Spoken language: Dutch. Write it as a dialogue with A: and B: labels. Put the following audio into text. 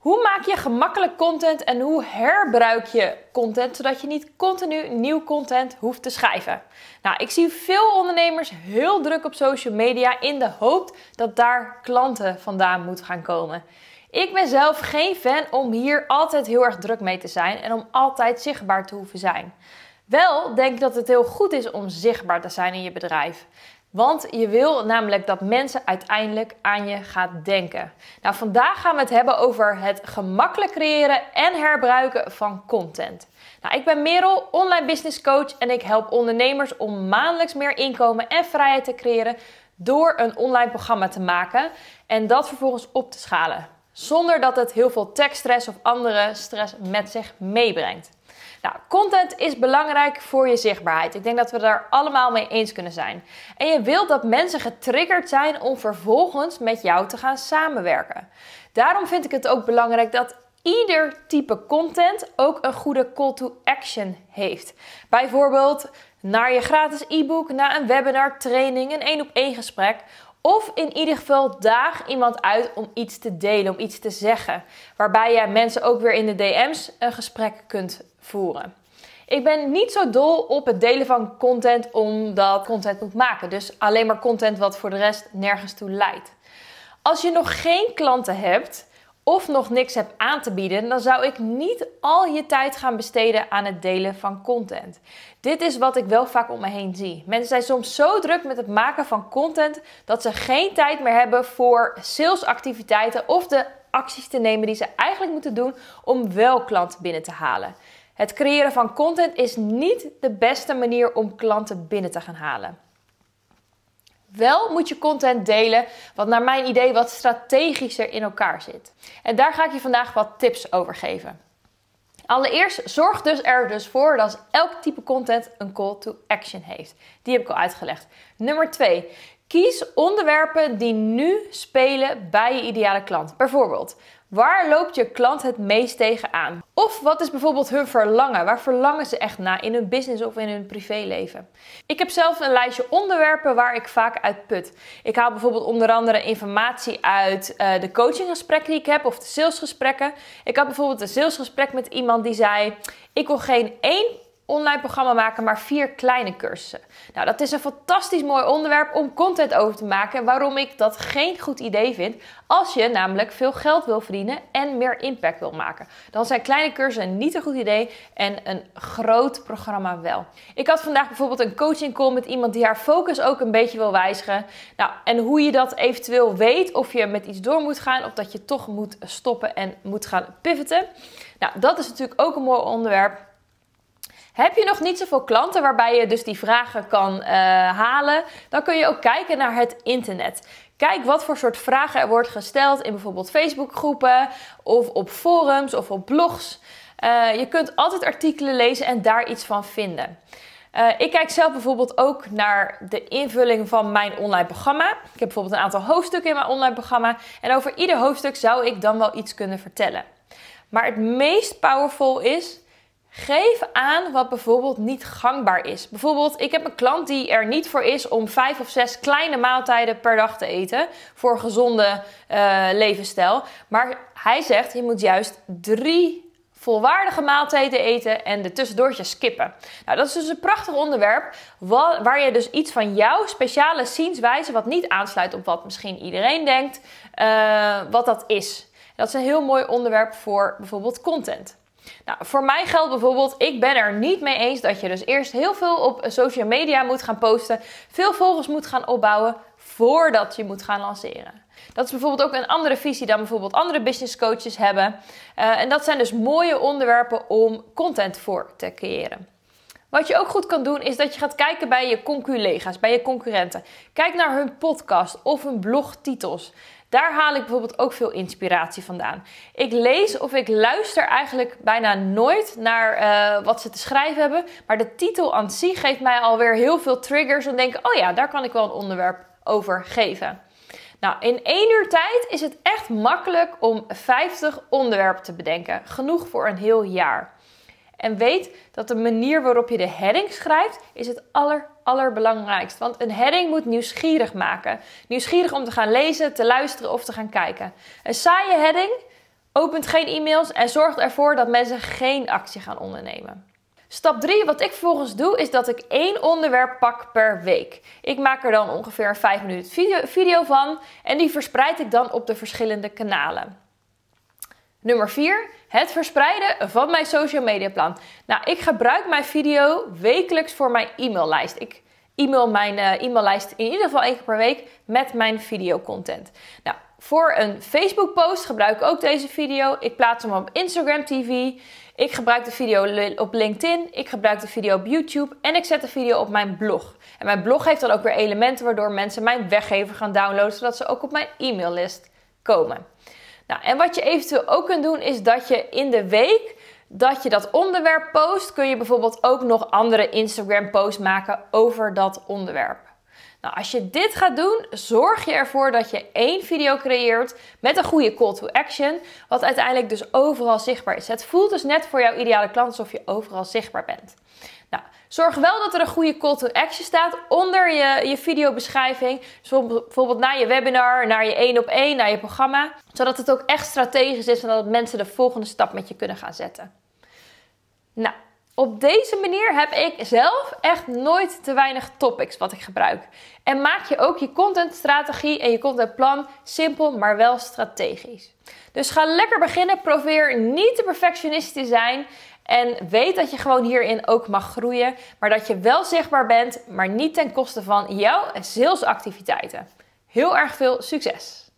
A: Hoe maak je gemakkelijk content en hoe herbruik je content zodat je niet continu nieuw content hoeft te schrijven? Nou, ik zie veel ondernemers heel druk op social media in de hoop dat daar klanten vandaan moeten gaan komen. Ik ben zelf geen fan om hier altijd heel erg druk mee te zijn en om altijd zichtbaar te hoeven zijn. Wel denk ik dat het heel goed is om zichtbaar te zijn in je bedrijf. Want je wil namelijk dat mensen uiteindelijk aan je gaan denken. Nou, vandaag gaan we het hebben over het gemakkelijk creëren en herbruiken van content. Nou, ik ben Merel, online business coach en ik help ondernemers om maandelijks meer inkomen en vrijheid te creëren door een online programma te maken en dat vervolgens op te schalen. Zonder dat het heel veel tekststress of andere stress met zich meebrengt. Nou, content is belangrijk voor je zichtbaarheid. Ik denk dat we daar allemaal mee eens kunnen zijn. En je wilt dat mensen getriggerd zijn om vervolgens met jou te gaan samenwerken. Daarom vind ik het ook belangrijk dat ieder type content ook een goede call to action heeft. Bijvoorbeeld naar je gratis e-book, naar een webinar, training, een één op één gesprek. Of in ieder geval daag iemand uit om iets te delen, om iets te zeggen. Waarbij je mensen ook weer in de DM's een gesprek kunt voeren. Ik ben niet zo dol op het delen van content omdat content moet maken. Dus alleen maar content wat voor de rest nergens toe leidt. Als je nog geen klanten hebt of nog niks hebt aan te bieden, dan zou ik niet al je tijd gaan besteden aan het delen van content. Dit is wat ik wel vaak om me heen zie. Mensen zijn soms zo druk met het maken van content dat ze geen tijd meer hebben voor salesactiviteiten of de acties te nemen die ze eigenlijk moeten doen om wel klanten binnen te halen. Het creëren van content is niet de beste manier om klanten binnen te gaan halen. Wel moet je content delen wat naar mijn idee wat strategischer in elkaar zit. En daar ga ik je vandaag wat tips over geven. Allereerst zorg dus er dus voor dat elk type content een call to action heeft. Die heb ik al uitgelegd. Nummer 2. Kies onderwerpen die nu spelen bij je ideale klant. Bijvoorbeeld, Waar loopt je klant het meest tegenaan? Of wat is bijvoorbeeld hun verlangen? Waar verlangen ze echt naar in hun business of in hun privéleven? Ik heb zelf een lijstje onderwerpen waar ik vaak uit put. Ik haal bijvoorbeeld onder andere informatie uit uh, de coachinggesprekken die ik heb of de salesgesprekken. Ik had bijvoorbeeld een salesgesprek met iemand die zei: Ik wil geen één online programma maken, maar vier kleine cursussen. Nou, dat is een fantastisch mooi onderwerp om content over te maken. Waarom ik dat geen goed idee vind. Als je namelijk veel geld wil verdienen en meer impact wil maken. Dan zijn kleine cursussen niet een goed idee en een groot programma wel. Ik had vandaag bijvoorbeeld een coaching call met iemand die haar focus ook een beetje wil wijzigen. Nou, en hoe je dat eventueel weet, of je met iets door moet gaan of dat je toch moet stoppen en moet gaan pivoten. Nou, dat is natuurlijk ook een mooi onderwerp. Heb je nog niet zoveel klanten waarbij je dus die vragen kan uh, halen, dan kun je ook kijken naar het internet. Kijk wat voor soort vragen er wordt gesteld in bijvoorbeeld Facebookgroepen of op forums of op blogs. Uh, je kunt altijd artikelen lezen en daar iets van vinden. Uh, ik kijk zelf bijvoorbeeld ook naar de invulling van mijn online programma. Ik heb bijvoorbeeld een aantal hoofdstukken in mijn online programma. En over ieder hoofdstuk zou ik dan wel iets kunnen vertellen. Maar het meest powerful is Geef aan wat bijvoorbeeld niet gangbaar is. Bijvoorbeeld, ik heb een klant die er niet voor is om vijf of zes kleine maaltijden per dag te eten voor een gezonde uh, levensstijl. Maar hij zegt, je moet juist drie volwaardige maaltijden eten en de tussendoortjes skippen. Nou, dat is dus een prachtig onderwerp waar je dus iets van jouw speciale zienswijze, wat niet aansluit op wat misschien iedereen denkt, uh, wat dat is. Dat is een heel mooi onderwerp voor bijvoorbeeld content. Nou, voor mij geldt bijvoorbeeld, ik ben er niet mee eens dat je dus eerst heel veel op social media moet gaan posten, veel volgers moet gaan opbouwen voordat je moet gaan lanceren. Dat is bijvoorbeeld ook een andere visie dan bijvoorbeeld andere business coaches hebben. Uh, en dat zijn dus mooie onderwerpen om content voor te creëren. Wat je ook goed kan doen, is dat je gaat kijken bij je conculega's, bij je concurrenten. Kijk naar hun podcast of hun blogtitels. Daar haal ik bijvoorbeeld ook veel inspiratie vandaan. Ik lees of ik luister eigenlijk bijna nooit naar uh, wat ze te schrijven hebben. Maar de titel aan zich geeft mij alweer heel veel triggers. En denk, oh ja, daar kan ik wel een onderwerp over geven. Nou, in één uur tijd is het echt makkelijk om 50 onderwerpen te bedenken. Genoeg voor een heel jaar. En weet dat de manier waarop je de heading schrijft, is het aller, allerbelangrijkst. Want een heading moet nieuwsgierig maken. Nieuwsgierig om te gaan lezen, te luisteren of te gaan kijken. Een saaie heading opent geen e-mails en zorgt ervoor dat mensen geen actie gaan ondernemen. Stap 3, wat ik vervolgens doe, is dat ik één onderwerp pak per week. Ik maak er dan ongeveer een 5 minuten video, video van en die verspreid ik dan op de verschillende kanalen. Nummer 4, het verspreiden van mijn social media plan. Nou, ik gebruik mijn video wekelijks voor mijn e-maillijst. Ik e-mail mijn uh, e-maillijst in ieder geval één keer per week met mijn videocontent. Nou, voor een Facebook post gebruik ik ook deze video. Ik plaats hem op Instagram TV. Ik gebruik de video op LinkedIn. Ik gebruik de video op YouTube. En ik zet de video op mijn blog. En mijn blog heeft dan ook weer elementen waardoor mensen mijn weggever gaan downloaden. Zodat ze ook op mijn e-maillist komen. Nou, en wat je eventueel ook kunt doen is dat je in de week dat je dat onderwerp post, kun je bijvoorbeeld ook nog andere Instagram posts maken over dat onderwerp. Nou, als je dit gaat doen, zorg je ervoor dat je één video creëert met een goede call to action, wat uiteindelijk dus overal zichtbaar is. Het voelt dus net voor jouw ideale klant alsof je overal zichtbaar bent. Nou, zorg wel dat er een goede call to action staat onder je, je videobeschrijving. Dus bijvoorbeeld naar je webinar, naar je één op één, naar je programma. Zodat het ook echt strategisch is en dat mensen de volgende stap met je kunnen gaan zetten. Nou, op deze manier heb ik zelf echt nooit te weinig topics wat ik gebruik. En maak je ook je contentstrategie en je contentplan simpel, maar wel strategisch. Dus ga lekker beginnen. Probeer niet te perfectionistisch te zijn. En weet dat je gewoon hierin ook mag groeien. Maar dat je wel zichtbaar bent, maar niet ten koste van jouw salesactiviteiten. Heel erg veel succes!